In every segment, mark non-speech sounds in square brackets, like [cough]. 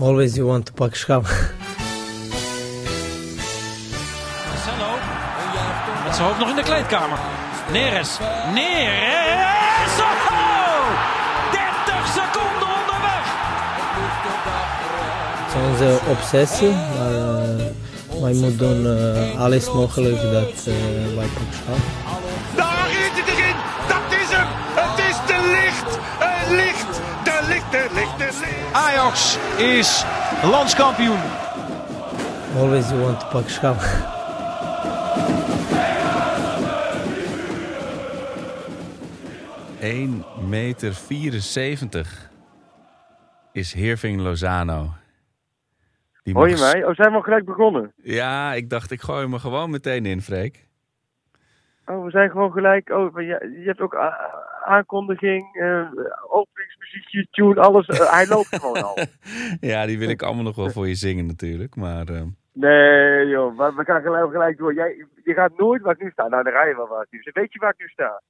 Always you want to pak schap. Marcelo. Met zijn hoofd nog in de kleedkamer. Neres. Neres. Oh! 30 seconden onderweg. Het is onze obsessie, maar uh, wij moeten doen uh, alles mogelijk dat uh, wij pak Ajax is landskampioen. Always you want to pak schap. Eén meter 74 is Heerving Lozano. Die Hoor je mag- mij? Oh, zijn we al gelijk begonnen? Ja, ik dacht ik gooi hem er gewoon meteen in, Freek. Oh, we zijn gewoon gelijk. Oh, je, je hebt ook aankondiging, eh openingsmuziekje, tune, alles. Eh, hij loopt [laughs] gewoon al. Ja, die wil ik allemaal nog wel voor je zingen natuurlijk. Maar eh, Nee, joh, maar we gaan gelijk, gelijk door. Jij, je gaat nooit waar ik nu sta. Nou, dan rij je wel waar ik nu sta. Weet je waar ik nu sta?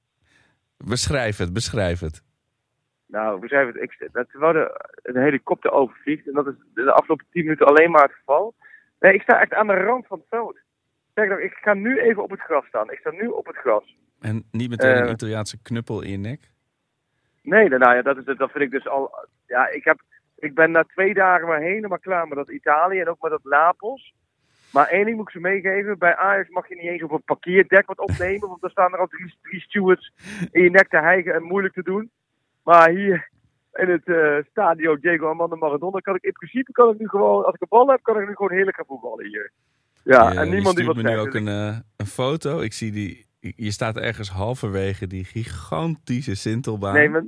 beschrijf het, beschrijf het. Nou, zijn het, ik, dat terwijl er een helikopter overvliegt. En dat is de afgelopen 10 minuten alleen maar het geval. Nee, ik sta echt aan de rand van het veld. Zeg nou, ik ga nu even op het gras staan. Ik sta nu op het gras. En niet meteen een Eh. Italiaanse knuppel in je nek? Nee, nou nou ja, dat, is, het- dat vind ik dus al. Ja, ik, heb, ik ben na twee dagen maar helemaal klaar met dat Italië en ook met dat Napels. Maar één ding moet ik ze meegeven: bij Ajax mag je niet eens op een parkeerdek wat opnemen, want dan staan er al drie, drie stewards in je nek te hijgen en moeilijk te doen. Maar hier in het eh stadion Diego Armando Maradona kan ik in principe kan ik nu gewoon, als ik een bal heb, kan ik nu gewoon heerlijk gaan voetballen hier. Ja, en niemand die wat me nu zegt. ook Dus een, eh, een foto. Ik zie die... Je staat ergens halverwege die gigantische Sintelbaan. Nee, maar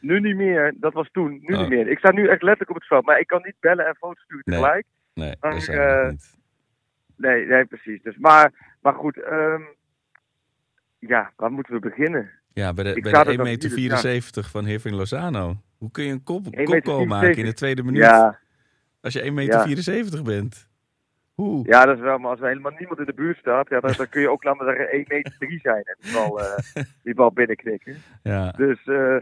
nu niet meer. Dat was toen. Nu Oh. niet meer. Ik sta nu echt letterlijk op het veld. Maar ik kan niet bellen en foto's sturen tegelijk. Nee, Maar, dat nog eh, niet. Nee, nee, precies. Dus, maar, maar goed. ehm, ja, waar moeten we beginnen? Ja, bij de, ik bij de er 1,74 nog meter hier, dus 74 van Heerving Lozano. Hoe kun je een kop, 1,74 kopgoal maken in de tweede minuut? Ja, Als je 1,74 meter bent. Ja, dat is wel. Maar als er helemaal niemand in de buurt staat, ja, dan, dan kun je ook, laten we zeggen, 1 meter 3 zijn. En die bal, [laughs] die bal binnenknikken. Ja. Dus, eh,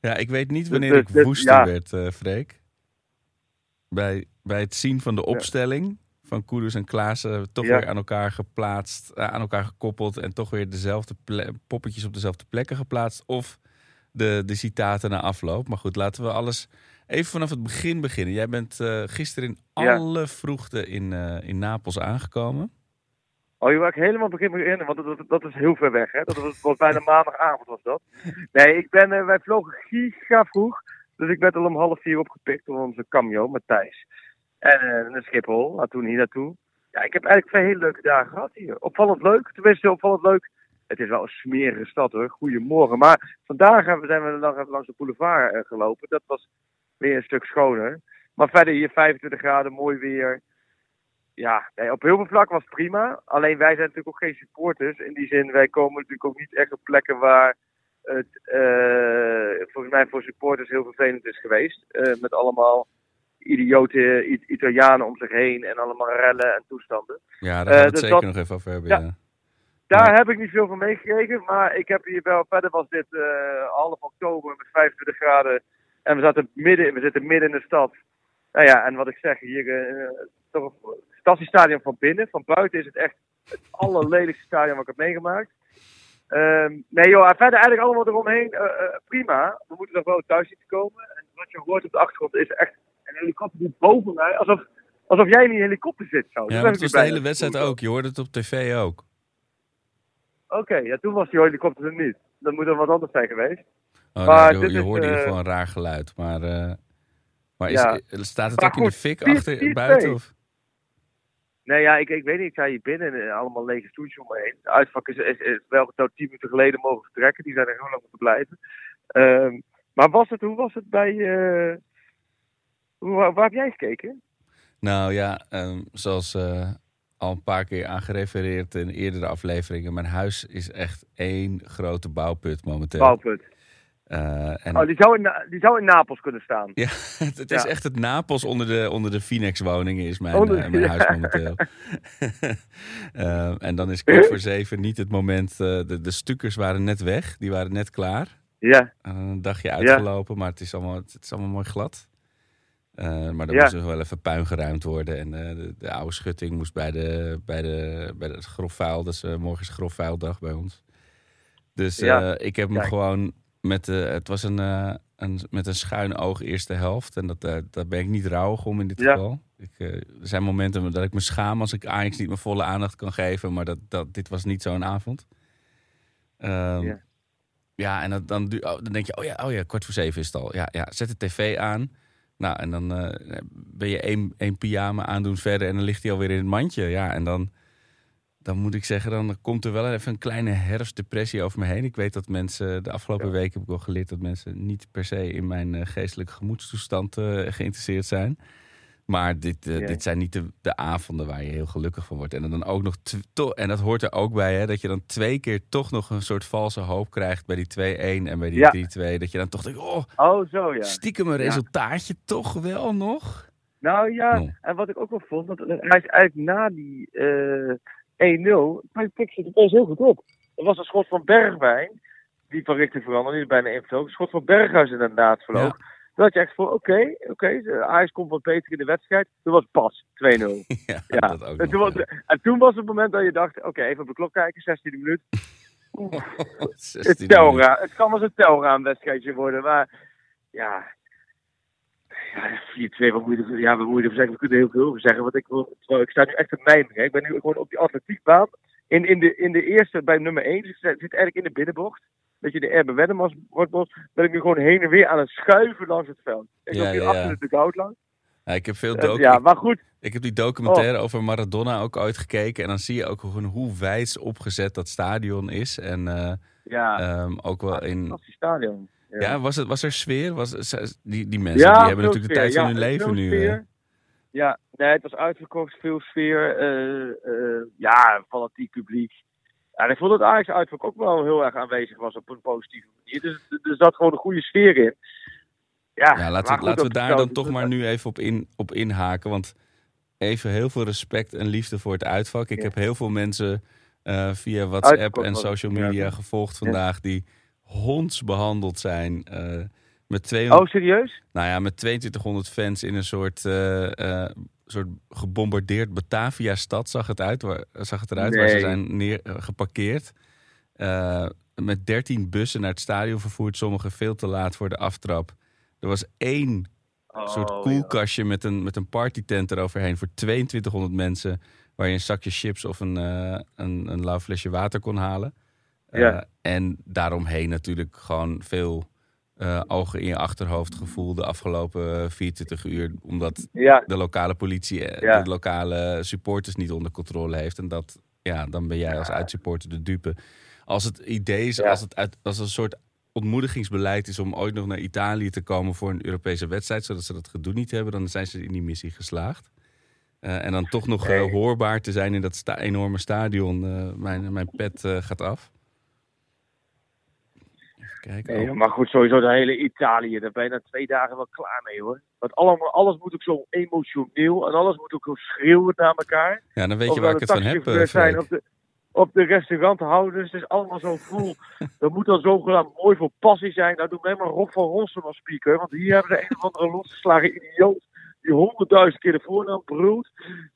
ja, ik weet niet wanneer dus- ik dus- woester ja. werd, eh Freek. Bij, bij het zien van de opstelling van Kudus en Klaassen toch Ja. weer aan elkaar geplaatst, aan elkaar gekoppeld en toch weer dezelfde poppetjes op dezelfde plekken geplaatst. Of de, de citaten na afloop. Maar goed, laten we alles even vanaf het begin beginnen. Jij bent eh, gisteren in Ja. alle vroegte in, eh, in Napels aangekomen. Oh, je ik helemaal begin beginnen, want dat, dat, is heel ver weg, hè? Dat was, was bijna maandagavond, was dat. Nee, ik ben, eh, wij vlogen giga vroeg, dus ik werd al om half vier opgepikt door onze cameo, Matthijs. En naar Schiphol, nou, toen hier naartoe. Ja, ik heb eigenlijk twee hele leuke dagen gehad hier. Opvallend leuk, tenminste opvallend leuk. Het is wel een smerige stad hoor, goedemorgen. Maar vandaag zijn we nog even langs de boulevard gelopen. Dat was weer een stuk schoner. Maar verder hier 25 graden, mooi weer. Ja, nee, op heel veel vlakken was het prima. Alleen wij zijn natuurlijk ook geen supporters. In die zin, wij komen natuurlijk ook niet echt op plekken waar het eh, volgens mij voor supporters heel vervelend is geweest. Eh, met allemaal idiote I- Italianen om zich heen en allemaal rellen en toestanden. Ja, daar gaan we Eh, dus zeker dat- nog even over hebben. Ja. Ja. Daar heb ik niet veel van meegekregen, maar ik heb hier wel, verder was dit eh, half oktober met 25 graden. En we, zaten midden, we zitten midden in de stad. Nou ja, en wat ik zeg, hier eh, toch een fantastisch stadion van binnen. Van buiten is het echt het allerlelijkste stadion wat ik heb meegemaakt. Ehm, nee joh, en verder eigenlijk allemaal eromheen eh, eh, prima. We moeten nog wel thuis zien te komen. En wat je hoort op de achtergrond is echt een helikopter die boven mij, alsof, alsof jij in die helikopter zit. Zo. Ja, Dat was de hele wedstrijd ook. Je hoorde het op tv ook. Oké, ja, toen was die helikopter er niet. Dat moet er wat anders zijn geweest. Oh, Maar nou, je, je hoorde in ieder eh, geval een raar geluid. Maar, eh, maar is, Ja. eh, staat het Maar ook in de fik vier- achter vier- buiten? Of? Nee, ja, ik, ik weet niet. Ik sta hier binnen en allemaal lege stoeltjes om me heen. De uitvak is, is, is wel geteld tien minuten geleden mogen vertrekken. Die zijn er heel lang moeten blijven. Ehm, maar was het, hoe was het bij... hoe, waar, waar heb jij gekeken? Nou ja, ehm, zoals al een paar keer aangerefereerd in eerdere afleveringen. Mijn huis is echt één grote bouwput momenteel. Bouwput. Eh, en Oh, die zou, in, die zou in Napels kunnen staan. Ja, het, [laughs] het is echt het Napels onder de, onder de Phoenix-woningen is mijn, Onder- eh, mijn ja. huis momenteel. [laughs] Eh, en dan is kwart [laughs] voor zeven niet het moment. de, de stukers waren net weg, die waren net klaar. Ja. Een dagje uitgelopen, maar het is, allemaal, het is allemaal mooi glad. Maar er moest nog wel even puin geruimd worden. En de, de oude schutting moest bij, de, bij, de, bij het grofvuil. Dus morgen is grofvuildag bij ons. Dus ik heb hem Kijk. gewoon met... eh, het was een, eh, een, met een schuin oog eerste helft. En dat, eh, daar ben ik niet rouwig om in dit Ja. geval. Ik, er zijn momenten dat ik me schaam als ik Ajax niet mijn volle aandacht kan geven. Maar dat, dat, dit was niet zo'n avond. Ehm, Ja. ja, en dat, dan, oh, dan denk je, oh ja, oh ja, kwart voor zeven is het al. Ja, ja, zet de tv aan. Nou, en dan ben je één, één pyjama aandoen verder en dan ligt hij alweer in het mandje. Ja, en dan, dan moet ik zeggen, dan komt er wel even een kleine herfstdepressie over me heen. Ik weet dat mensen, de afgelopen weken heb ik wel geleerd dat mensen niet per se in mijn eh, geestelijke gemoedstoestand eh, geïnteresseerd zijn. Maar dit, eh, Ja. dit zijn niet de, de avonden waar je heel gelukkig van wordt. En dan ook nog, en dat hoort er ook bij, hè, dat je dan twee keer toch nog een soort valse hoop krijgt bij die 2-1 en bij die Ja. 3-2. Dat je dan toch denkt, oh, Oh, zo ja. stiekem een resultaatje toch wel nog. Nou ja, Nou. en wat ik ook wel vond, dat hij is eigenlijk na die 1-0, hij pikte het opeens heel goed op. Er was een schot van Bergwijn, die van richting veranderde, die bijna invloog. Een schot van Berghuis inderdaad. Toen had je echt voor, oké, oké, Ajax komt wat beter in de wedstrijd. Toen was pas 2-0. [laughs] Ja, Ja. dat ook En toen, was, en toen was het moment dat je dacht, oké, even op de klok kijken, 16e minuut. [laughs] Oeh, 16 het, telra, het kan eens een telraamwedstrijdje worden, maar ja. Ja, 4-2, wat moet je ja, wat moet je ervoor zeggen? We kunnen er heel veel over zeggen. Want ik, wil, ik sta nu echt te mijmeren. Ik ben nu gewoon op die atletiekbaan. In, in, de, in de eerste, bij nummer 1, dus ik zit eigenlijk in de binnenbocht. Dat je de Erbe Wennemars wordt, ben ik nu gewoon heen en weer aan het schuiven langs het veld. Ik Ja, loop hier ja, achter de dugout langs. Ja, ik heb veel Eh, docu- ja, maar goed. Ik heb die documentaire Oh. over Maradona ook ooit gekeken. En dan zie je ook gewoon hoe wijs opgezet dat stadion is. En eh, Ja, ehm, ook wel in... fantastisch stadion. Ja, was, het, was er sfeer? Was, die, die mensen die hebben natuurlijk de tijd van hun leven nu. sfeer. eh. Ja, nee, het was uitverkocht, veel sfeer. eh, eh, ja, fanatiek publiek. Ja, en ik vond dat Ajax uitverkocht ook wel heel erg aanwezig was op een positieve manier. Dus er- er zat gewoon een goede sfeer in. Ja, Ja, laten we, laten we daar dan toch maar nu even op, in, op inhaken. Want even heel veel respect en liefde voor het uitvak. Ik Ja. heb heel veel mensen via WhatsApp en social media gevolgd vandaag... die hondsbehandeld zijn eh, met 200 Oh, serieus? Nou ja, met 2200 fans in een soort, eh, eh, soort gebombardeerd Batavia-stad zag het, uit, waar, zag het eruit, waar ze zijn neer, geparkeerd. Met 13 bussen naar het stadion vervoerd, sommige veel te laat voor de aftrap. Er was één Oh, soort ja. koelkastje met een, met een partytent eroverheen voor 2200 mensen. Waar je een zakje chips of een, een, een lauw flesje water kon halen. Eh, Ja. en daaromheen natuurlijk gewoon veel eh, ogen in je achterhoofd gevoel de afgelopen eh, 24 uur. Omdat Ja, de lokale politie eh, Ja. de lokale supporters niet onder controle heeft. En dat, ja, dan ben jij als uitsupporter de dupe. Als het idee is, als het uit, als een soort ontmoedigingsbeleid is om ooit nog naar Italië te komen voor een Europese wedstrijd, zodat ze dat gedoe niet hebben, dan zijn ze in die missie geslaagd. Eh, en dan toch nog eh, hoorbaar te zijn in dat sta- enorme stadion. eh, mijn, mijn pet eh, gaat af. Even kijken. nee, Oh, maar goed, sowieso de hele Italië. Daar ben je na twee dagen wel klaar mee hoor. Want allemaal, alles moet ook zo emotioneel en alles moet ook zo schreeuwend naar elkaar. ja, dan weet Of je waar ik de het van heb. eh, zijn, op de, op de restauranthouders. Het is allemaal zo vol. dat [laughs] moet dan zogenaamd mooi voor passie zijn. Nou, doe mij maar Rob van Rossum als speaker. Want hier hebben we een of andere losgeslagen idioot. Die honderdduizend keer de voornaam brult.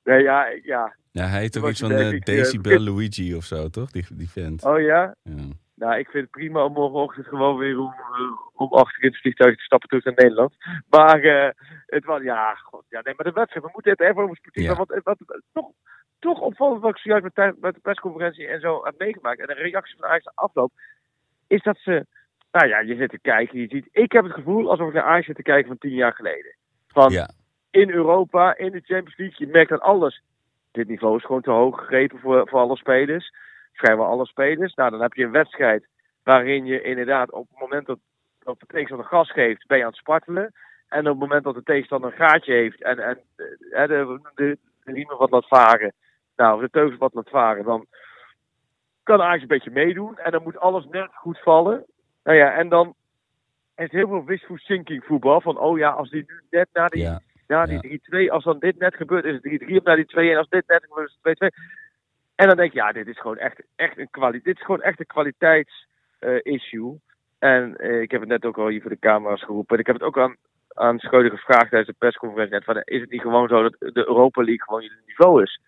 Nee, ja, ja. Ja, hij heet toch iets van eh, Decibel Luigi of zo, toch? Die, die vent. Oh ja? Ja. Nou, ik vind het prima om morgenochtend gewoon weer om, eh, om acht uur in het vliegtuig te stappen terug naar Nederland. Maar eh, het was, ja, god, ja, nee, maar de wedstrijd, we moeten het even over sportief Ja. Want het, wat, toch, toch opvallend wat ik zojuist met, met de persconferentie en zo heb meegemaakt. En de reactie van de Ajax afloop, is dat ze, nou ja, je zit te kijken, je ziet, ik heb het gevoel alsof ik naar Ajax zit te kijken van tien jaar geleden. Van ja. in Europa, in de Champions League, je merkt aan alles. Dit niveau is gewoon te hoog gegrepen voor, voor alle spelers. Vrijwel alle spelers. Nou, dan heb je een wedstrijd waarin je inderdaad op het moment dat, dat de tegenstander gas geeft, ben je aan het spartelen. En op het moment dat de tegenstander een gaatje heeft en, en eh, de, de, de riemen wat laat varen, nou, de teugels wat laat varen, dan kan Ajax een beetje meedoen. En dan moet alles net goed vallen. Nou ja, en dan is het heel veel wishful thinking voetbal. Van, oh ja, als die nu net na die ja. na die 3-2, als dan dit net gebeurt, is het 3-3. Of na die 2-1, als dit net gebeurt, is het 2-2. En dan denk je, ja, dit is gewoon echt, echt een kwaliteit. Dit is gewoon echt een kwaliteits eh, issue. En eh, ik heb het net ook al hier voor de camera's geroepen. En ik heb het ook aan aan Schreuder gevraagd tijdens de persconferentie net, van, is het niet gewoon zo dat de Europa League gewoon je niveau is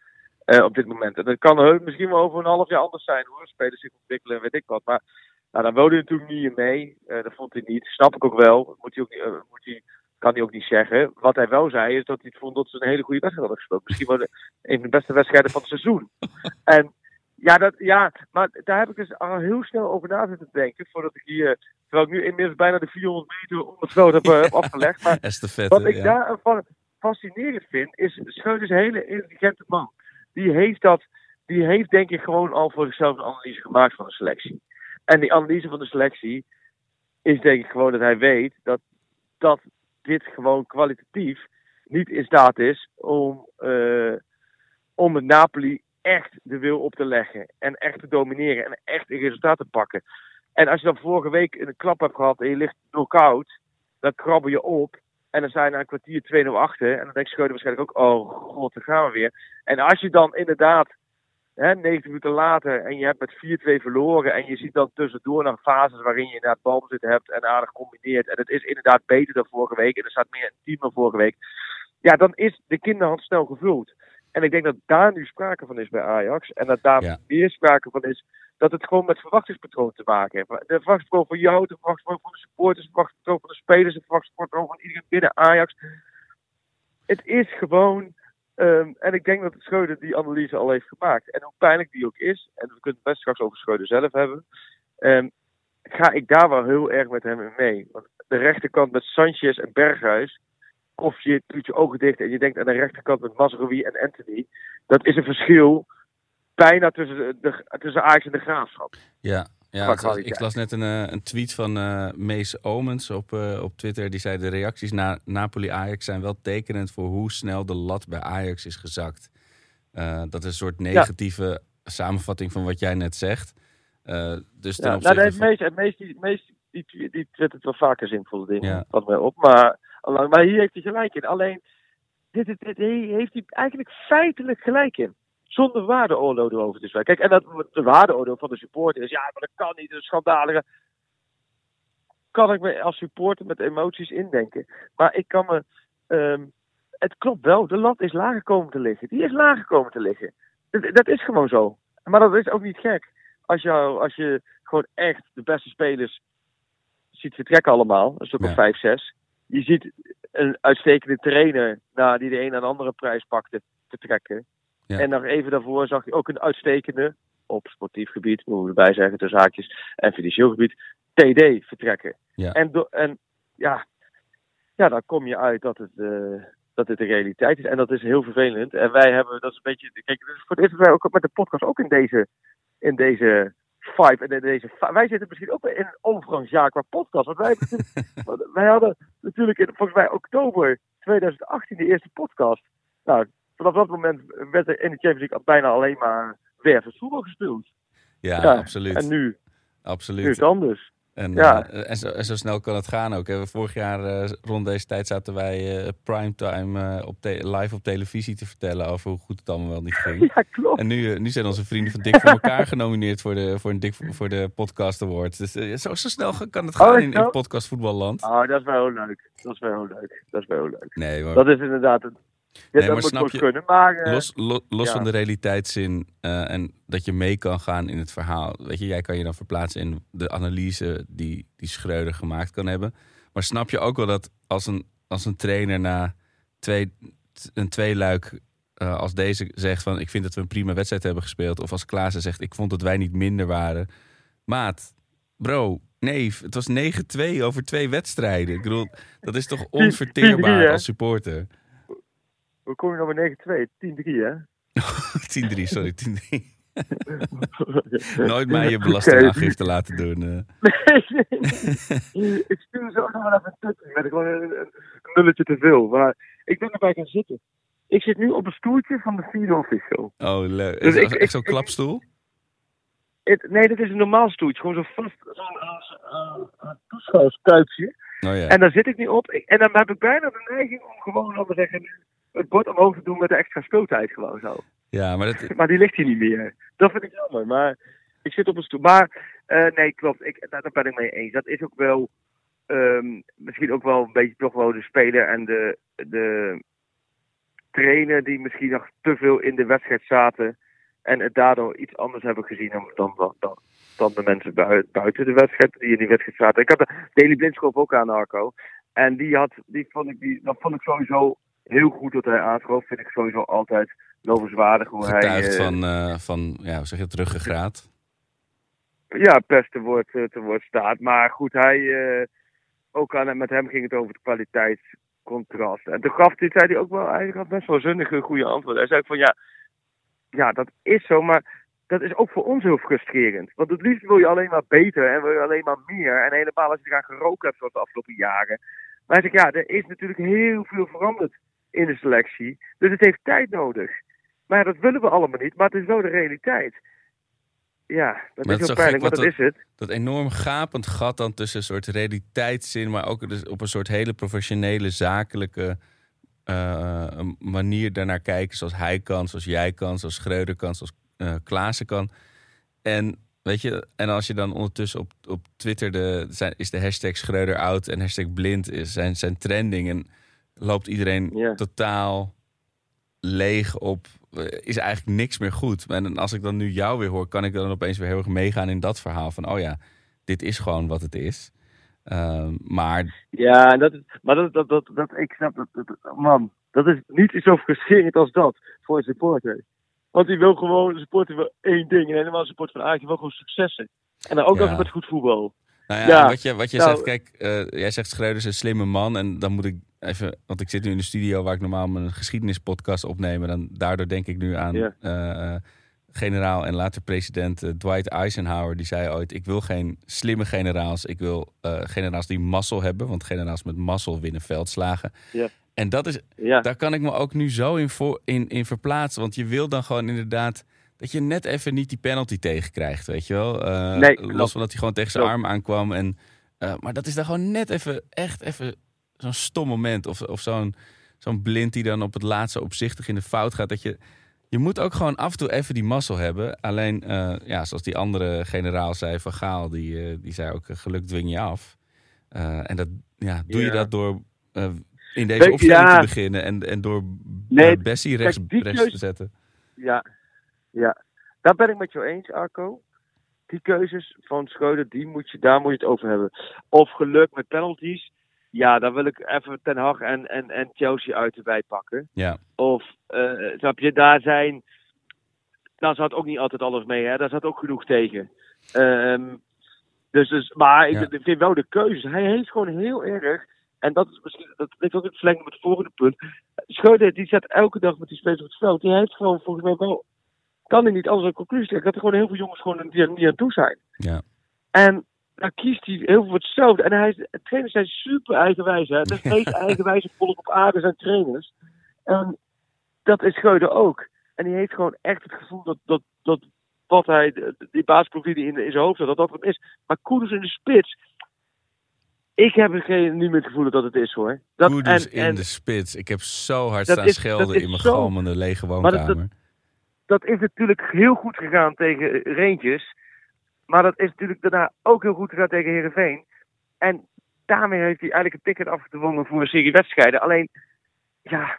eh, op dit moment? En dat kan misschien wel over een half jaar anders zijn hoor, spelers zich ontwikkelen en weet ik wat. Maar nou, dan wilde hij natuurlijk niet mee, Eh, dat vond hij niet, snap ik ook wel, moet hij ook niet, eh, moet hij, kan hij ook niet zeggen. Wat hij wel zei is dat hij het vond dat ze een hele goede wedstrijd hadden gespeeld. Misschien wel een van de beste wedstrijden van het seizoen. [laughs] En ja, dat, ja, maar daar heb ik dus al heel snel over na zitten denken. Voordat ik hier, terwijl ik nu inmiddels bijna de 400 meter om het veld heb, eh, afgelegd. Maar [laughs] wat ik ja. daarvan fascinerend vind, is Schreuders een hele intelligente man. Die heeft dat, die heeft denk ik gewoon al voor zichzelf een analyse gemaakt van de selectie. En die analyse van de selectie is denk ik gewoon dat hij weet dat, dat dit gewoon kwalitatief niet in staat is om, eh, om met Napoli echt de wil op te leggen. En echt te domineren en echt een resultaat te pakken. En als je dan vorige week een klap hebt gehad en je ligt knock-out, dan krabbel je op. En dan zijn na een kwartier 2-0 achter. En dan denkt Schreuder waarschijnlijk ook, oh god, daar gaan we weer. En als je dan inderdaad, hè, 90 minuten later, en je hebt met 4-2 verloren. En je ziet dan tussendoor nog fases waarin je inderdaad balbezit hebt en aardig combineert. En het is inderdaad beter dan vorige week. En er staat meer een team dan vorige week. Ja, dan is de kinderhand snel gevuld. En ik denk dat daar nu sprake van is bij Ajax. En dat daar Ja. meer sprake van is dat het gewoon met verwachtingspatroon te maken heeft. De verwachtingspatroon van jou, de verwachtingspatroon van de supporters, de verwachtingspatroon van de spelers, de verwachtingspatroon van iedereen binnen Ajax. Het is gewoon, ehm, en ik denk dat Schreuder die analyse al heeft gemaakt. En hoe pijnlijk die ook is, en we kunnen het best straks over Schreuder zelf hebben, ehm, ga ik daar wel heel erg met hem in mee. Want de rechterkant met Sanchez en Berghuis, of je doet je ogen dicht en je denkt aan de rechterkant met Mazraoui en Anthony, dat is een verschil bijna tussen, de- tussen Ajax en de Graafschap. Ja, ja ik las net een, eh, een tweet van eh Mees Omens op, eh, op Twitter. Die zei de reacties na Napoli-Ajax zijn wel tekenend voor hoe snel de lat bij Ajax is gezakt. Dat is een soort negatieve samenvatting van wat jij net zegt. Dus ten Ja, nou, van- meest, het meest, die, meest, die, die, die twittert wel vaker zinvolle dingen. Ja. Mij op. Maar, maar hier heeft hij gelijk in. Alleen, dit, dit, dit heeft hij eigenlijk feitelijk gelijk in. Zonder waardeoordeel erover te spreken. Kijk, en dat de waardeoordeel van de supporter is, ja, maar dat kan niet, dat is schandalige. Kan ik me als supporter met emoties indenken. Maar ik kan me, ehm, het klopt wel, de lat is lager komen te liggen. Die is lager komen te liggen. Dat, dat is gewoon zo. Maar dat is ook niet gek. Als, jou, als je gewoon echt de beste spelers ziet vertrekken allemaal, een stuk Ja. of vijf, zes. Je ziet een uitstekende trainer, nou, die de een aan de andere prijs pakte, vertrekken. Ja. En nog even daarvoor zag je ook een uitstekende, op sportief gebied, moeten we erbij zeggen, tussen haakjes, en financieel gebied, TD vertrekken. Ja. En, do- en ja, ja, dan kom je uit dat het, eh, dat het de realiteit is. En dat is heel vervelend. En wij hebben, dat is een beetje, kijk, voor het eerst wij ook met de podcast ook in deze, in deze vibe, en in deze, wij zitten misschien ook in een overgangsjaar qua podcast. Want wij, [laughs] want wij hadden natuurlijk in, volgens mij oktober 2018 de eerste podcast. Nou, vanaf dat moment werd er in de Champions League bijna alleen maar wervend voetbal gespeeld. Ja, Ja, absoluut. En nu, absoluut. nu is het anders. En, Ja. eh, en, zo, en zo snel kan het gaan ook. Hè. Vorig jaar eh, rond deze tijd zaten wij eh, primetime op live op televisie te vertellen over hoe goed het allemaal wel niet [laughs] ging. Ja, klopt. En nu, nu zijn onze vrienden van Dik voor elkaar genomineerd voor de, voor een Dik voor, voor de Podcast Awards. Dus zo, zo snel kan het Oh, gaan in, in podcast voetballand. Oh, dat is wel heel leuk. Dat is wel heel leuk. Dat is wel heel leuk. Nee, maar Dat is inderdaad het. Ja, Nee, dat moet snap je- kunnen. Maar eh, los, lo- los ja. van de realiteitszin eh, en dat je mee kan gaan in het verhaal. Weet je, jij kan je dan verplaatsen in de analyse die, die Schreuder gemaakt kan hebben. Maar snap je ook wel dat als een, als een trainer na twee, een tweeluik eh, als deze zegt van... ik vind dat we een prima wedstrijd hebben gespeeld. Of als Klaassen zegt, ik vond dat wij niet minder waren. Maat, bro, nee, het was 9-2 over twee wedstrijden. Ik bedoel, dat is toch 10-3, onverteerbaar als supporter? 10-3, we komen nog maar 9-2. 10-3, hè? [laughs] sorry, 10-3. [laughs] Nooit mij je belastingaangifte laten doen. eh. Nee, nee. ik stuur zo nog wel even een tukje met gewoon een, nulletje te veel. Maar ik ben erbij gaan zitten. Ik zit nu op een stoeltje van de vierde official. Oh, leuk. Dus Is ik- ik- echt zo'n ik- klapstoel? Het- nee, dit is een normaal stoeltje. Gewoon zo'n vast zo'n uh, uh. Oh ja. En daar zit ik nu op. Ik- en dan heb ik bijna de neiging om gewoon, laten zeggen, nu het bord omhoog te doen met de extra speeltijd. Gewoon zo. Ja, maar dat, [laughs] Maar die ligt hier niet meer. Dat vind ik jammer. Maar ik zit op een stoel. Maar eh, nee, klopt. Ik, daar, daar ben ik mee eens. Dat is ook wel. ehm, misschien ook wel een beetje toch wel de speler en de, de trainer die misschien nog te veel in de wedstrijd zaten. En het daardoor iets anders hebben gezien dan, dan, dan, dan de mensen buiten de wedstrijd die in die wedstrijd zaten. Ik had de Daily Blindschop ook aan, Arco. En die had, die vond ik, die, dat vond ik sowieso heel goed dat hij aanschoof. Vind ik sowieso altijd lovenswaardig hoe Getuigd hij... van, uh, van, ja, hoe zeg je het, ruggengraat? Ja, best te woord, uh, te woord staat. Maar goed, hij, uh, ook aan, met hem ging het over het kwaliteitscontrast. En toen gaf hij, zei hij ook wel, hij gaf best wel zinnige, goede antwoorden. Hij zei van ja, ja, dat is zo, maar dat is ook voor ons heel frustrerend. Want het liefst wil je alleen maar beter en wil je alleen maar meer. En helemaal als je eraan gerookt hebt zoals de afgelopen jaren. Maar hij zegt, ja, er is natuurlijk heel veel veranderd in de selectie. Dus het heeft tijd nodig. Maar dat willen we allemaal niet, maar het is wel de realiteit. Ja, dat maar is heel pijnlijk, maar dat, is het. Dat enorm gapend gat dan tussen een soort realiteitszin, maar ook dus op een soort hele professionele, zakelijke uh, manier daarnaar kijken. Zoals hij kan, zoals jij kan, zoals Schreuder kan, zoals uh, Klaassen kan. En weet je, en als je dan ondertussen op, op Twitter de, zijn, is de hashtag Schreuder oud en hashtag blind is zijn, zijn trending. En loopt iedereen totaal leeg op. eh, Is eigenlijk niks meer goed. En als ik dan nu jou weer hoor, kan ik dan opeens weer heel erg meegaan in dat verhaal. Van oh ja, dit is gewoon wat het is. Ehm, maar Ja, dat is, maar dat, dat, dat, dat, ik snap dat, dat- man, dat is niet zo frustrerend als dat voor een supporter. Want die wil gewoon, de supporter wil één ding. En helemaal een supporter van Ajax, wil gewoon successen. En dan ook Ja. nog met goed voetbal. Nou ja, Ja, wat je, wat je nou- zegt, kijk, eh, jij zegt Schreuder is een slimme man. En dan moet ik even, want ik zit nu in de studio waar ik normaal mijn geschiedenispodcast opneem. Dan, daardoor denk ik nu aan eh, generaal en later president eh, Dwight Eisenhower. Die zei ooit, ik wil geen slimme generaals. Ik wil eh, generaals die mazzel hebben. Want generaals met mazzel winnen veldslagen. Ja. En dat is, daar kan ik me ook nu zo in, voor, in, in verplaatsen. Want je wil dan gewoon inderdaad dat je net even niet die penalty tegenkrijgt, weet je wel? Nee, los van dat hij gewoon tegen zijn Klopt. arm aankwam. En, maar dat is dan gewoon net even, echt even zo'n stom moment. Of, of zo'n zo'n blind die dan op het laatste opzichtig in de fout gaat. Dat je, je moet ook gewoon af en toe even die mazzel hebben. Alleen, eh, ja, zoals die andere generaal zei, Van Gaal, die, eh, die zei ook, eh, geluk dwing je af. En dat, ja, doe je dat door in deze opstelling ja. te beginnen en, en door Nee, Bessie rechts, kijk, rechts keuze- te zetten. ja, ja. Daar ben ik met jou eens, Arco. Die keuzes van Schreuder, die moet je, daar moet je het over hebben. Of geluk met penalties. Ja, daar wil ik even Ten Hag en, en, en Chelsea uit erbij pakken. Ja, Of, eh snap je, daar zijn... Daar zat ook niet altijd alles mee, hè. Daar zat ook genoeg tegen. Ehm, dus, dus, maar ik, Ja. ik vind wel de keuzes. Hij heeft gewoon heel erg... En dat is misschien... Dat ligt ook in het verlengde met het volgende punt. Schreuder, die zet elke dag met die spelers op het veld. Die heeft gewoon volgens mij wel... Kan hij niet anders een conclusie trekken. Dat er gewoon heel veel jongens gewoon die er niet aan toe zijn. ja. En dan kiest hij heel veel voor hetzelfde. En hij, trainers zijn super eigenwijs. Hè? De [laughs] meest eigenwijze volk op aarde zijn trainers. En dat is Schreuder ook. En die heeft gewoon echt het gevoel dat, dat, dat wat hij, die basisploeg die in, in zijn hoofd had, dat dat het is. Maar Koeders in de spits. Ik heb er geen, niet meer het gevoel dat het is hoor. Dat, en, in en de spits. Ik heb zo hard staan is- schelden in mijn zo- galmende lege Maar dat- woonkamer. dat is natuurlijk heel goed gegaan tegen Rangers. Maar dat is natuurlijk daarna ook heel goed gegaan tegen Herenveen. En daarmee heeft hij eigenlijk een ticket afgedwongen voor een serie wedstrijden. Alleen, ja,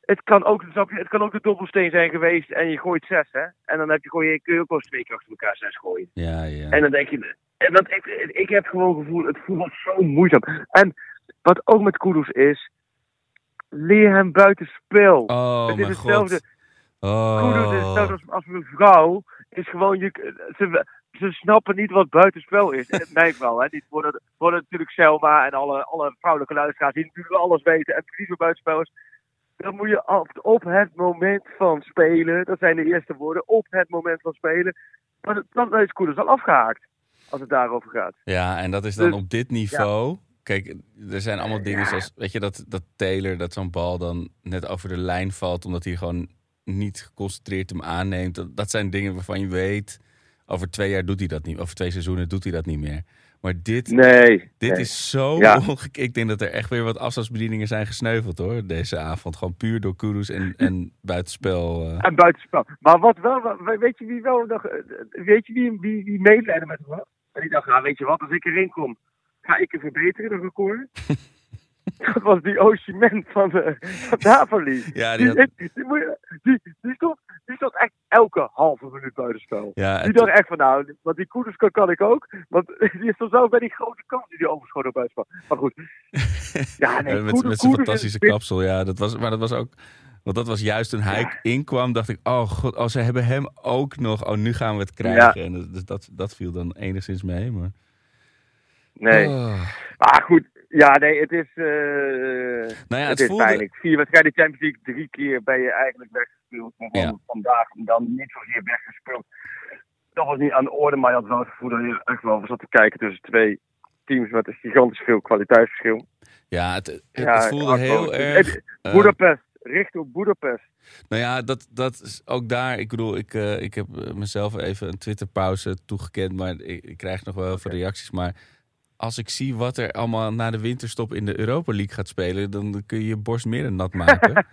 het kan ook, het kan ook de dobbelsteen zijn geweest en je gooit zes, hè. En dan heb je gewoon, kun je ook wel eens twee keer achter elkaar zes gooien. Ja, ja. En dan denk je, en dat, ik, ik heb gewoon het gevoel, het voelt zo moeizaam. En wat ook met Kudus is, leer hem buitenspel. oh, het is mijn hetzelfde. god. Oh. Kudus is hetzelfde als, als een vrouw, is gewoon, je, ze, ze snappen niet wat buitenspel is. Mijn vrouw, hè. Die worden, worden natuurlijk Selma en alle, alle vrouwelijke luisteraars die natuurlijk alles weten en precies wat buitenspel is. Dan moet je op, op het moment van spelen, dat zijn de eerste woorden, op het moment van spelen, dan, dan is Kudus al afgehaakt. Als het daarover gaat. Ja, en dat is dan Dus- op dit niveau. Kijk, er zijn allemaal dingen Ja. zoals, weet je, dat, dat Taylor, dat zo'n bal dan net over de lijn valt, omdat hij gewoon niet geconcentreerd hem aanneemt. Dat, dat zijn dingen waarvan je weet, over twee jaar doet hij dat niet, over twee seizoenen doet hij dat niet meer. Maar dit, Nee. dit nee. is zo Ja. Ik denk dat er echt weer wat afstandsbedieningen zijn gesneuveld hoor, deze avond. Gewoon puur door Kudus en, [laughs] en buitenspel. eh. En buitenspel. Maar wat wel, weet je wie wel nog, eh, weet je wie, wie, wie met hem? En die dacht, nou weet je wat, als ik erin kom, ga ik een verbeteren, de record. [laughs] dat was die Osimhen van, de, van Napoli. Ja, die die, had- die, die, moet je- die, die stond, die stond echt elke halve minuut buitenspel. Ja, Die dacht echt van, nou, want die Koeders kan, kan ik ook. Want [laughs] die is toch zo bij die grote kans die die overschoot op buitenspel. Maar goed. [laughs] Ja, nee, met, Koeders- met zijn fantastische is- kapsel. Ja, dat was, maar dat was ook. Want dat was juist toen hij inkwam, dacht ik, oh god, oh, ze hebben hem ook nog. Oh, nu gaan we het krijgen. En dat- dus dat, dat viel dan enigszins mee. Maar... Nee. Oh. Maar goed, ja, nee, het is, eh Nou ja, het het is voelde- pijnlijk. Vier wedstrijden Champions League, drie keer ben je eigenlijk weggespeeld. Maar dan Ja. vandaag dan niet zozeer weggespeeld. Dat was niet aan de orde, maar je had wel het gevoel dat je echt wel zat te kijken tussen twee teams met een gigantisch veel kwaliteitsverschil. Ja, het, het, Ja, het voelde heel erg. eh, Boedapest, richt op Boedapest. Nou ja, dat, dat is ook daar. Ik bedoel, ik, eh, ik heb mezelf even een Twitterpauze toegekend, maar ik, ik krijg nog wel heel veel reacties. Maar als ik zie wat er allemaal na de winterstop in de Europa League gaat spelen, dan kun je je borst meer dan nat maken. [laughs]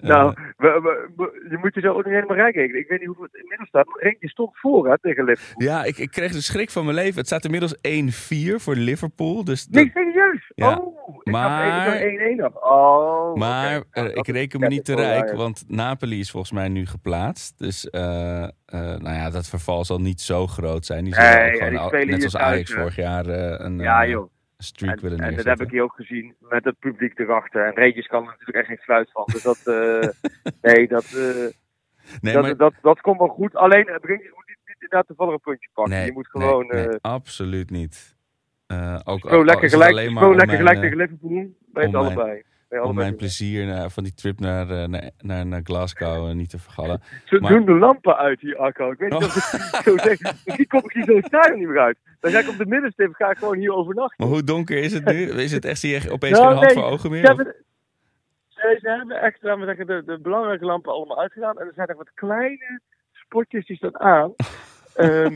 Nou, Eh, we, we- we- je moet je zo ook niet helemaal rijk rekenen. Ik weet niet hoeveel het inmiddels staat. maar Eentje stond voor hè, tegen Liverpool. ja, ik, ik kreeg de schrik van mijn leven. Het staat inmiddels 1-4 voor Liverpool. Dus dat- Nee, serieus? Ja. Oh, ik Maar- had 1-1 af. Oh. Maar Nou, eh, ik reken me niet te rijk, want Napoli is volgens mij nu geplaatst. Dus eh, eh, nou ja, dat verval zal niet zo groot zijn. Die zullen Nee, gewoon, al- net zoals Ajax vorig jaar een Ja, joh. streak En, willen en dat heb ik hier ook gezien met het publiek erachter. En Regis kan er natuurlijk echt geen fluit van. Dus dat, [laughs] nee, dat, nee, dat, maar, dat, dat komt wel goed. Alleen, het moet niet, niet inderdaad toevallig een puntje pakken. nee, je moet gewoon nee, absoluut niet. Eh, ook zo lekker gelijk, zo om lekker gelijk eh, tegen Liverpool. Om het allebei. Je om mijn plezier naar, van die trip naar, eh, naar, naar, naar Glasgow eh, niet te vergallen. Ze maar- doen de lampen uit hier, Akko. Ik weet niet Oh. of ik zo zeg. Misschien kom ik hier zo'n stadion niet meer uit. Dan ga ik op de middenstip ga ik gewoon hier overnachten. Maar hoe donker is het nu? Is het echt, zie je opeens Nou, geen hand nee, voor ogen meer? Ze hebben, ze, ze hebben echt laten we zeggen, de, de belangrijke lampen allemaal uitgedaan. En er zijn nog wat kleine spotjes die staan aan. [laughs] Ehm,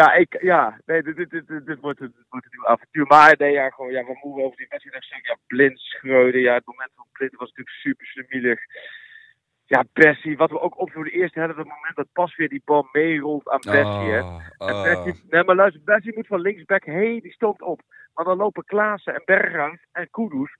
ja, ik, ja, nee, dit, dit, dit, dit, wordt, een- dit wordt een nieuw avontuur. Maar nee, ja, gewoon, ja, we moeten over die wedstrijd zeggen. Ja, blind, Schreuder. Ja, het moment van blind was natuurlijk super sumielig. Ja, Bessie, wat we ook op voor de eerste helft, het moment dat pas weer die bal meerolt aan Bessie, hè. Oh, En. Bessie, nee, maar luister, Bessie moet van linksback, hé, hey, die stoomt op. Maar dan lopen Klaassen en Berghuis en Kudus,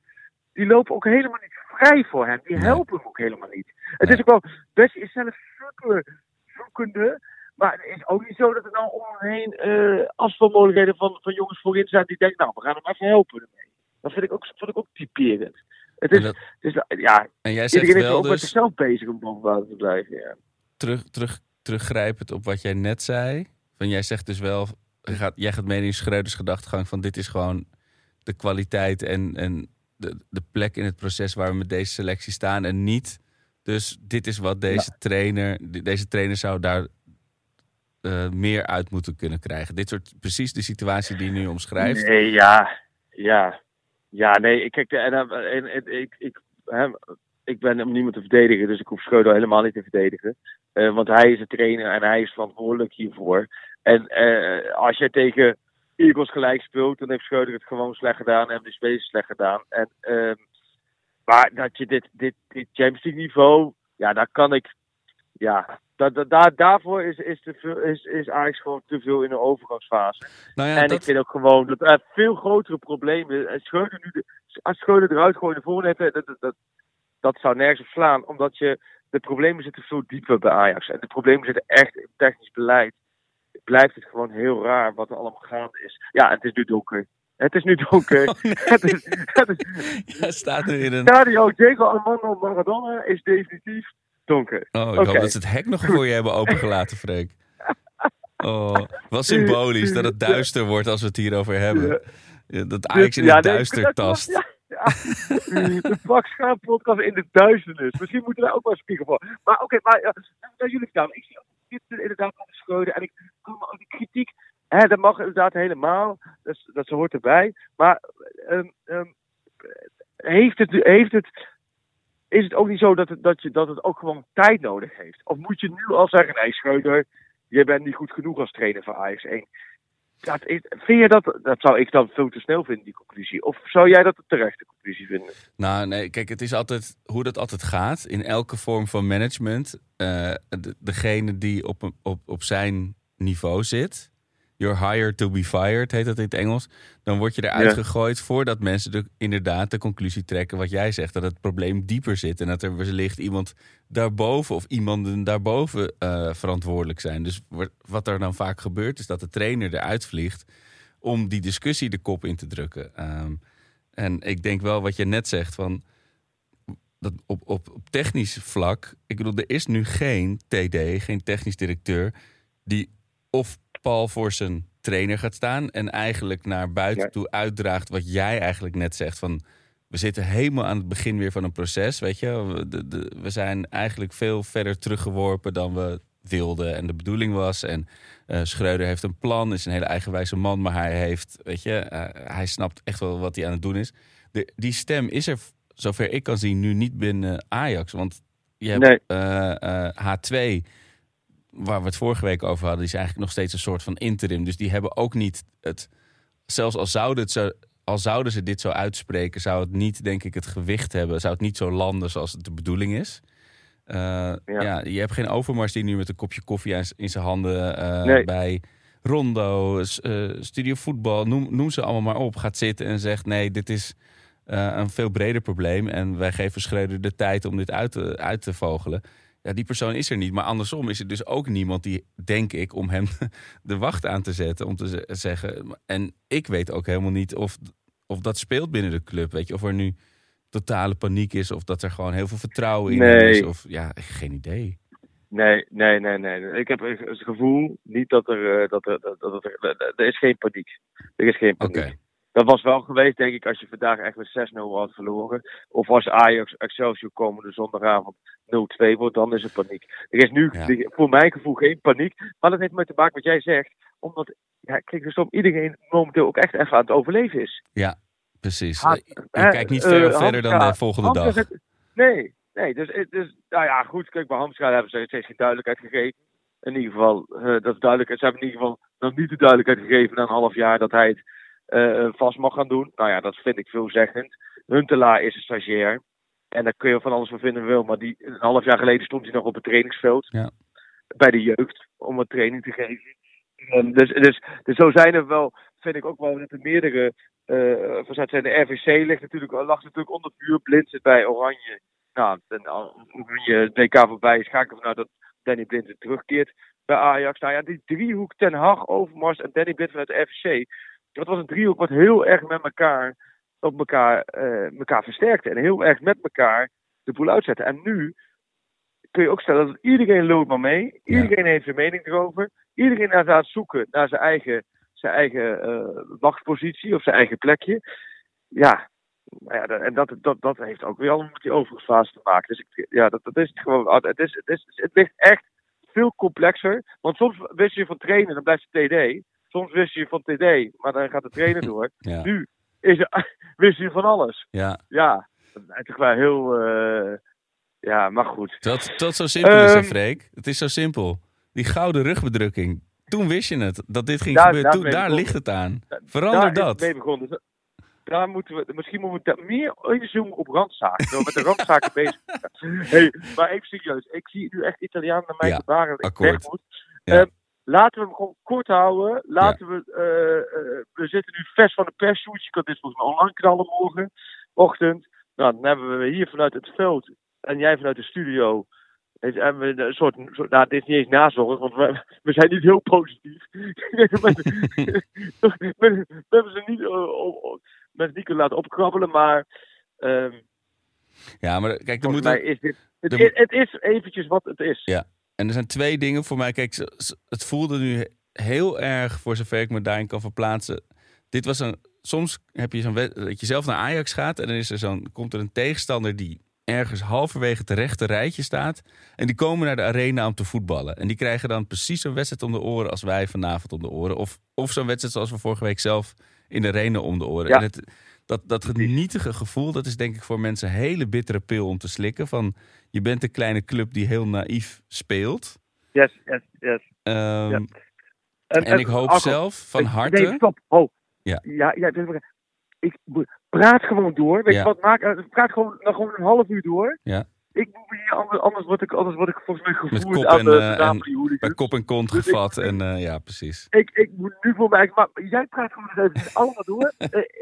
die lopen ook helemaal niet vrij voor hem. Die helpen hem ook helemaal niet. Het Nee. is ook wel, Bessie is zelf super zoekende. Maar het is ook niet zo dat er nou om hem heen eh afspeelmogelijkheden van, van jongens voorin zijn die denken, nou, we gaan hem even helpen ermee. Dat vind ik ook, vind ik ook typerend. Het En, is, dat- het is, ja, en jij zegt iedereen is wel ook met dus, zichzelf bezig om boven water te blijven. Ja. terug, terug, teruggrijpend op wat jij net zei. Van jij zegt dus wel, gaat, jij gaat mee in Schreuders gedachtegang van dit is gewoon de kwaliteit en, en de, de plek in het proces waar we met deze selectie staan. En niet, dus dit is wat deze trainer, de- deze trainer zou daar eh, meer uit moeten kunnen krijgen. Dit soort, precies de situatie die je nu omschrijft. Nee, ja. Ja. Ja, nee, ik, kijk, en, en, en, en- ik, ik, hè, ik ben om niemand te verdedigen, dus ik hoef Schreuder helemaal niet te verdedigen. Eh, want hij is de trainer en hij is verantwoordelijk hiervoor. En eh, als jij tegen Eagles gelijk speelt, dan heeft Schreuder het gewoon slecht gedaan en de spelers slecht gedaan. En, ehm, maar dat je dit, dit, dit Champions League niveau, ja, daar kan ik, ja, da, da, daar- daarvoor is, is, te veel, is, is Ajax gewoon te veel in de overgangsfase. Nou ja, en dat, ik vind ook gewoon dat er veel grotere problemen. En Schreuder nu de, als Schreuder eruit gooien de volgende heeft, dat, dat, dat, dat zou nergens op slaan. Omdat je, de problemen zitten veel dieper bij Ajax. En de problemen zitten echt in technisch beleid. Blijft het gewoon heel raar wat er allemaal gaande is. Ja, het is nu donker. Het is nu donker. [laughs] het is, het is, jij staat nu in een... Stadio Diego Armando Maradona is definitief donker. Oh, ik hoop dat ze het hek nog voor je hebben opengelaten, Freek. [laughs] Oh, wel symbolisch dat het duister wordt als we het hierover hebben. Ja, Dat Ajax in het duister tast. Ja, ja. De Pak Schaap podcast in de duisternis. Misschien moeten wij ook wel een spiegel voor. Maar oké, maar naar jullie staan. Ik zie ook dit eh, inderdaad aan de Schreuder. En ik me ook de kritiek. Hè, dat mag inderdaad helemaal. Dat, dat hoort erbij. Maar ehm, ehm, heeft, het, heeft het. Is het ook niet zo dat het, dat, je, dat het ook gewoon tijd nodig heeft? Of moet je nu al zeggen: nee, Schreuder, je bent niet goed genoeg als trainer van Ajax 1? Dat is, vind je dat, dat zou ik dan veel te snel vinden, die conclusie? Of zou jij dat een terechte conclusie vinden? Nou, nee, kijk, het is altijd hoe dat altijd gaat. In elke vorm van management. eh, de- degene die op, op, op zijn niveau zit, you're hired to be fired, heet dat in het Engels. Dan word je eruit Ja. gegooid voordat mensen de, inderdaad de conclusie trekken wat jij zegt. Dat het probleem dieper zit en dat er wellicht iemand daarboven of iemanden daarboven eh, verantwoordelijk zijn. Dus wa- wat er dan vaak gebeurt is dat de trainer eruit vliegt om die discussie de kop in te drukken. Ehm, en ik denk wel wat je net zegt van dat op, op, op technisch vlak. Ik bedoel, er is nu geen TD, geen technisch directeur. die of Paul voor zijn trainer gaat staan. en eigenlijk naar buiten Ja. toe uitdraagt wat jij eigenlijk net zegt. Van we zitten helemaal aan het begin weer van een proces. Weet je, we, de, de- we zijn eigenlijk veel verder teruggeworpen dan we wilden en de bedoeling was. En eh Schreuder heeft een plan, is een hele eigenwijze man, maar hij heeft, weet je, eh, hij snapt echt wel wat hij aan het doen is. De, die stem is er, zover ik kan zien, nu niet binnen Ajax. Want je hebt Nee. eh, H2, waar we het vorige week over hadden, die is eigenlijk nog steeds een soort van interim. Dus die hebben ook niet het, zelfs al zouden, het zo, al zouden ze dit zo uitspreken, zou het niet, denk ik, het gewicht hebben, zou het niet zo landen zoals het de bedoeling is. Eh, ja. je hebt geen overmars die nu met een kopje koffie in zijn handen eh, Nee. bij Rondo, eh, Studio Voetbal, noem, noem ze allemaal maar op, gaat zitten en zegt nee, dit is een veel breder probleem en wij geven Schreuder de tijd om dit uit te, uit te vogelen. Ja, die persoon is er niet. Maar andersom is er dus ook niemand die, denk ik, om hem [laughs] de wacht aan te zetten. Om te ze- zeggen. En ik weet ook helemaal niet of, of dat speelt binnen de club. Weet je, of er nu totale paniek is. Of dat er gewoon heel veel vertrouwen in Nee. is. Of ja, geen idee. Nee, nee, nee, nee. Ik heb het gevoel niet dat er, eh, dat er, dat, dat er, er is geen paniek. Er is geen Oké. paniek. Dat was wel geweest, denk ik, als je vandaag echt met 6-0 had verloren. Of als Ajax Excelsior komende zondagavond 0-2 wordt, dan is er paniek. Er is nu Ja. voor mijn gevoel geen paniek. Maar dat heeft met te maken met wat jij zegt. Omdat, ja, kijk, dus iedereen momenteel ook echt even aan het overleven is. Precies. Ha- je hè, kijkt niet eh, ver, verder dan de volgende Hamstra dag. nee, nee. Dus, eh, dus, nou ja, goed. Kijk, bij Hamstra hebben ze steeds geen duidelijkheid gegeven. In ieder geval, eh, dat is duidelijk. Ze hebben in ieder geval nog niet de duidelijkheid gegeven na een half jaar dat hij het eh, vast mag gaan doen. Nou ja, dat vind ik veelzeggend. Huntelaar is een stagiair. En daar kun je van alles van vinden wil. Maar die, een half jaar geleden stond hij nog op het trainingsveld. Ja. Bij de jeugd. Om een training te geven. Ehm, dus, dus, dus zo zijn er wel, vind ik ook wel dat er meerdere eh verzet zijn. De RVC ligt natuurlijk, lag natuurlijk onder vuur. Blind zit bij Oranje. Nou, en Oranje het WK voorbij is, ga ik ervan uit dat Danny Blind terugkeert bij Ajax. Nou ja, die driehoek Ten Hag, Overmars en Danny Blind vanuit de RVC. Dat was een driehoek wat heel erg met elkaar, op elkaar, eh, elkaar versterkte. En heel erg met elkaar de boel uitzette. En nu kun je ook stellen dat iedereen loopt maar mee. Iedereen heeft zijn mening erover. Iedereen is aan het zoeken naar zijn eigen, zijn eigen eh, wachtpositie of zijn eigen plekje. Ja, nou ja, en dat, dat, dat heeft ook weer allemaal met die overgangsfase te maken. Dus ik, ja, dat, dat is het gewoon. Het, is, het, is, het ligt echt veel complexer. Want soms wist je van trainen, dan blijft het TD. Soms wist je van TD, maar dan gaat de trainer door. [laughs] Ja. Nu is er, [laughs] wist je van alles. ja. Ja, dat is wel heel. eh, ja, maar goed. Dat, dat zo simpel is, hè, Ehm, Freek. Het is zo simpel. Die gouden rugbedrukking. Toen wist je het, dat dit ging Daar- gebeuren. daar Toen, ligt het aan. Verander daar dat. het mee begonnen. Dus Daar moeten we, misschien moeten we meer inzoomen op randzaken. Zo met de [laughs] randzaken bezig. Hey, maar even serieus. Ik zie nu echt Italiaan naar mij Ja, te baren ik weg moet. Ja. Ehm, laten we hem gewoon kort houden. Laten we, eh, eh, we zitten nu vers van de persshoot. Je kan dit volgens mij online knallen morgen, ochtend. Nou, dan hebben we hier vanuit het veld en jij vanuit de studio. Hebben we een soort, soort, nou, dit is niet eens nazorg, want we, we zijn niet heel positief. we, hebben ze niet, op- op- mensen niet kunnen laten opkrabbelen, maar ehm Ja, maar kijk, er mij is dit, het, is, het is eventjes wat het is. Ja. En er zijn twee dingen voor mij. Kijk, het voelde nu heel erg, voor zover ik me daarin kan verplaatsen. Dit was een. Soms heb je zo'n dat je zelf naar Ajax gaat en dan is er zo'n, komt er een tegenstander die ergens halverwege het rechte rijtje staat. En die komen naar de arena om te voetballen. En die krijgen dan precies zo'n wedstrijd om de oren als wij vanavond om de oren. Of, of zo'n wedstrijd zoals we vorige week zelf in de arena om de oren. Ja. En het, dat, dat genietige gevoel, dat is denk ik voor mensen een hele bittere pil om te slikken. Van je bent een kleine club die heel naïef speelt. Yes, yes, yes. Ehm, En ik hoop Arco, zelf van harte. Nee, stop. Oh. Ja. Ja, ja ik praat gewoon door. Weet Ja. je wat? Maak, eh, praat gewoon nog gewoon een half uur door. Ja. ik moet hier, anders, anders, word ik, anders word ik volgens mij Met gevoerd kop aan en, de, eh, en. Bij kop en kont Dus ik- gevat. En eh, ja, precies. Ik, ik moet nu voor mij. Maar jij praat gewoon eens even [laughs] allemaal door.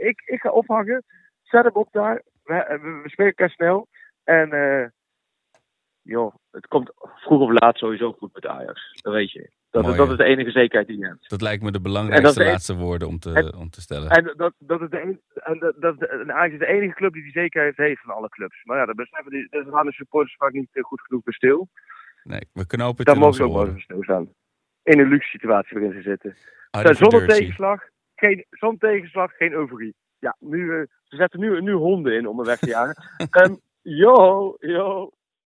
Ik, ik ga ophangen. Zet hem op daar. We, we, we spreken elkaar snel. En joh, het komt vroeg of laat sowieso goed met Ajax. Dat weet je. Dat, Mooi, dat is de enige zekerheid die je hebt. Dat lijkt me de belangrijkste de- laatste woorden om te, en- om te stellen. En dat, dat is de enige, en dat, dat, de- en Ajax is de enige club die die zekerheid heeft van alle clubs. Maar ja, dat beseffen die, daar staan de supporters vaak niet eh, goed genoeg bij stil. Nee, we knopen het Daar in mogen ze ook wel bij stilstaan. In een luxe situatie waarin ze zitten. Zonder tegenslag, geen, zonder tegenslag, geen euforie. Ja, nu, eh, ze zetten nu, nu honden in om me weg te jagen. [laughs] Ehm yo, yo.